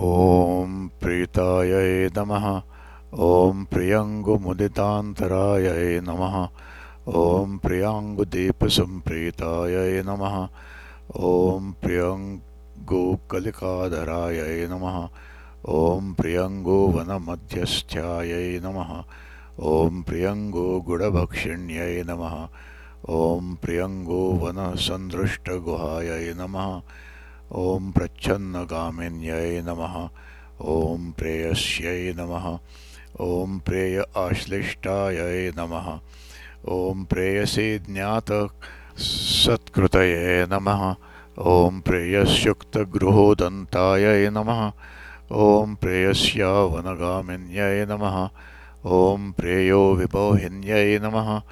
ॐ प्रीतायै नमः। ॐ प्रियङ्गुमुदितान्तरायै नमः। ॐ प्रियाङ्गुदीपसम्प्रीतायै नमः। ॐ प्रियङ्गुकलिकाधरायै नमः। ॐ प्रियङ्गुवनमध्यस्थ्यायै नमः। ॐ प्रियङ्गुगुडभक्षिण्यै नमः। ॐ प्रियङ्गुवनसन्दृष्टगुहायै नमः ॐ प्रच्छन्नगामिन्यै नमः। ॐ प्रेयस्यै नमः। ॐ प्रेय आश्लिष्टायै नमः। ॐ प्रेयसी ज्ञातसत्कृतये नमः। ॐ प्रेयस्युक्तगृहोदन्तायै नमः। ॐ प्रेयस्यावनगामिन्यै नमः। ॐ प्रेयो विपोहिन्यै नमः।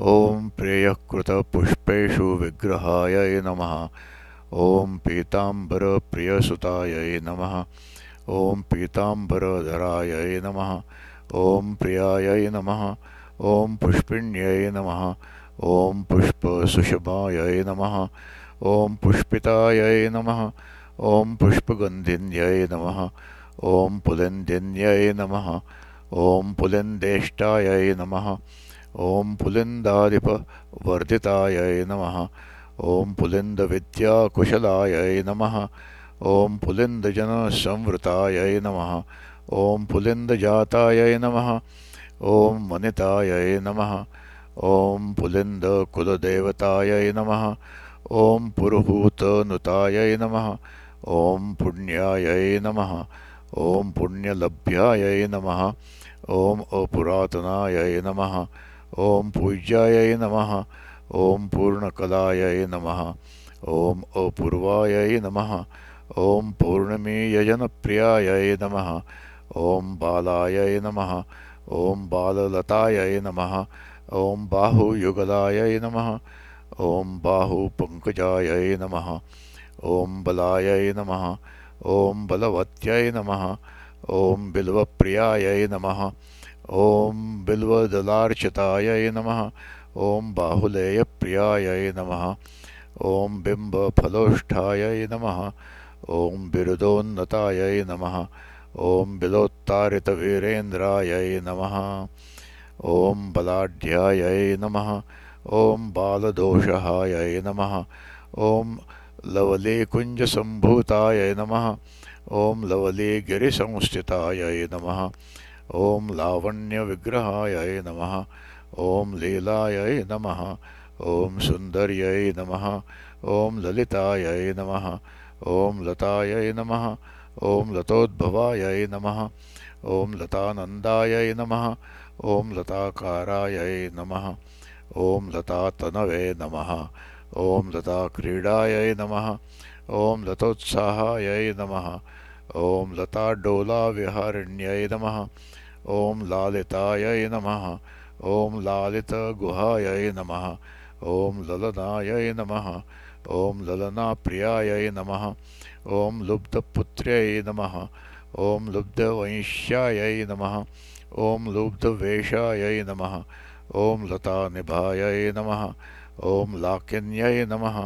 ॐ प्रेयकृतपुष्पेषु विग्रहायै नमः ॐ पीताम्बरप्रियसुतायै नमः। ॐ पीताम्बरधरायै नमः। ॐ प्रियायै नमः। ॐ पुष्पिण्यै नमः। ॐ पुष्पसुषमायै नमः। ॐ पुष्पितायै नमः। ॐ पुष्पगन्धिन्यै नमः। ॐ पुलिन्दिन्यै नमः। ॐ पुलिन्देष्टायै नमः। ॐ पुलिन्दादिपवर्धितायै नमः ॐ पुलिन्दविद्याकुशलायै नमः। ॐ पुलिन्दजनसंवृतायै नमः। ॐ पुलिन्दजातायै नमः। ॐ वनितायै नमः। ॐ पुलिन्दकुलदेवतायै नमः। ॐ पुरुहूतनुतायै नमः। ॐ पुण्यायै नमः। ॐ पुण्यलभ्यायै नमः। ॐ अपुरातनायै नमः। ॐ पूज्यायै नमः ॐ पूर्णकलायै नमः ॐ अपूर्वायै नमः ॐ पूर्णमीयजनप्रियायै नमः ॐ बालायै नमः ॐ बाललतायै नमः ॐ बाहुयुगलायै नमः ॐ बाहुपङ्कजायै नमः ॐ बलायै नमः ॐ बलवत्यै नमः ॐ बिल्वप्रियायै नमः ॐ बिल्वदलार्चितायै नमः ॐ बाहुलेयप्रियायै नमः। ॐ बिम्बफलोष्ठायै नमः। ॐ बिरुदोन्नतायै नमः। ॐ बिलोत्तारितवीरेन्द्रायै नमः। ॐ बलाढ्यायै नमः। ॐ बालदोषहायै नमः। ॐ लवलीकुञ्जसम्भूतायै नमः। ॐ लवलीगिरिसंस्थितायै नमः। ॐ लावण्यविग्रहायै नमः ॐ लीलायै नमः ॐ सुन्दर्यै नमः ॐ ललितायै नमः ॐ लतायै नमः ॐ लतोद्भवायै नमः ॐ लतानन्दायै नमः ॐ लताकारायै नमः ॐ लतातनवे नमः ॐ लताक्रीडायै नमः ॐ लतोत्साहायै नमः ॐ लताडोलाविहारिण्यै नमः ॐ लालितायै नमः ॐ लालितगुहायै नमः ॐ ललनायै नमः ॐ ललनाप्रियायै नमः ॐ लुब्धपुत्र्यै नमः ॐ लुब्धवैश्यायै नमः ॐ लुब्धवेषायै नमः ॐ लतानिभायै नमः ॐ लाकिन्यै नमः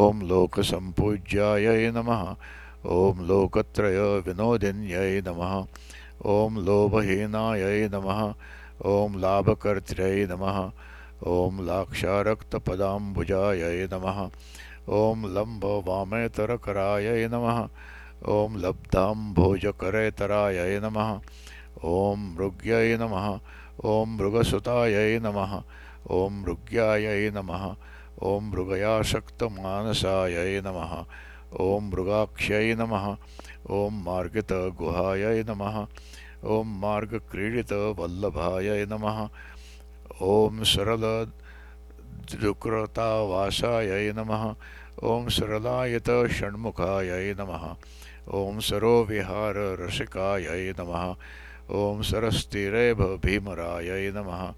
ॐ लोकसम्पूज्यायै नमः ॐ लोकत्रयविनोदिन्यै नमः ॐ लोभहीनायै नमः ॐ लाभकर्त्र्यै नमः। ॐ लाक्षारक्तपदाम्बुजायै नमः। ॐ लम्बवामेतरकरायै नमः। ॐ लब्धाम्भोजकरेतरायै नमः। ॐ मृग्यै नमः। ॐ मृगसुतायै नमः। ॐ मृग्यायै नमः। ॐ मृगयासक्तमानसायै नमः। ॐ मृगाक्ष्यै नमः। ॐ मार्गितगुहायै नमः ॐ मार्गक्रीडितवल्लभायै नमः। ॐ सरलदृकृतावासायै नमः। ॐ सरलायतषण्मुखायै नमः। ॐ सरोविहाररसिकायै नमः। ॐ सरस्तिरेभभीमरायै नमः।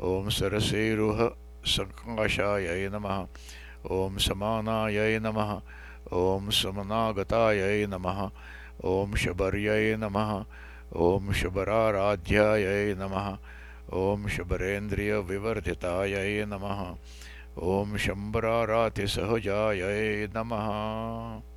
ॐ सरसेरुहसङ्काशायै नमः। ॐ समानायै नमः। ॐ समनागतायै नमः। ॐ शबर्यै नमः ॐ शुभराराध्यायै नमः। ॐ शुभरेन्द्रियविवर्धितायै नमः। ॐ शम्बरारातिसहजायै नमः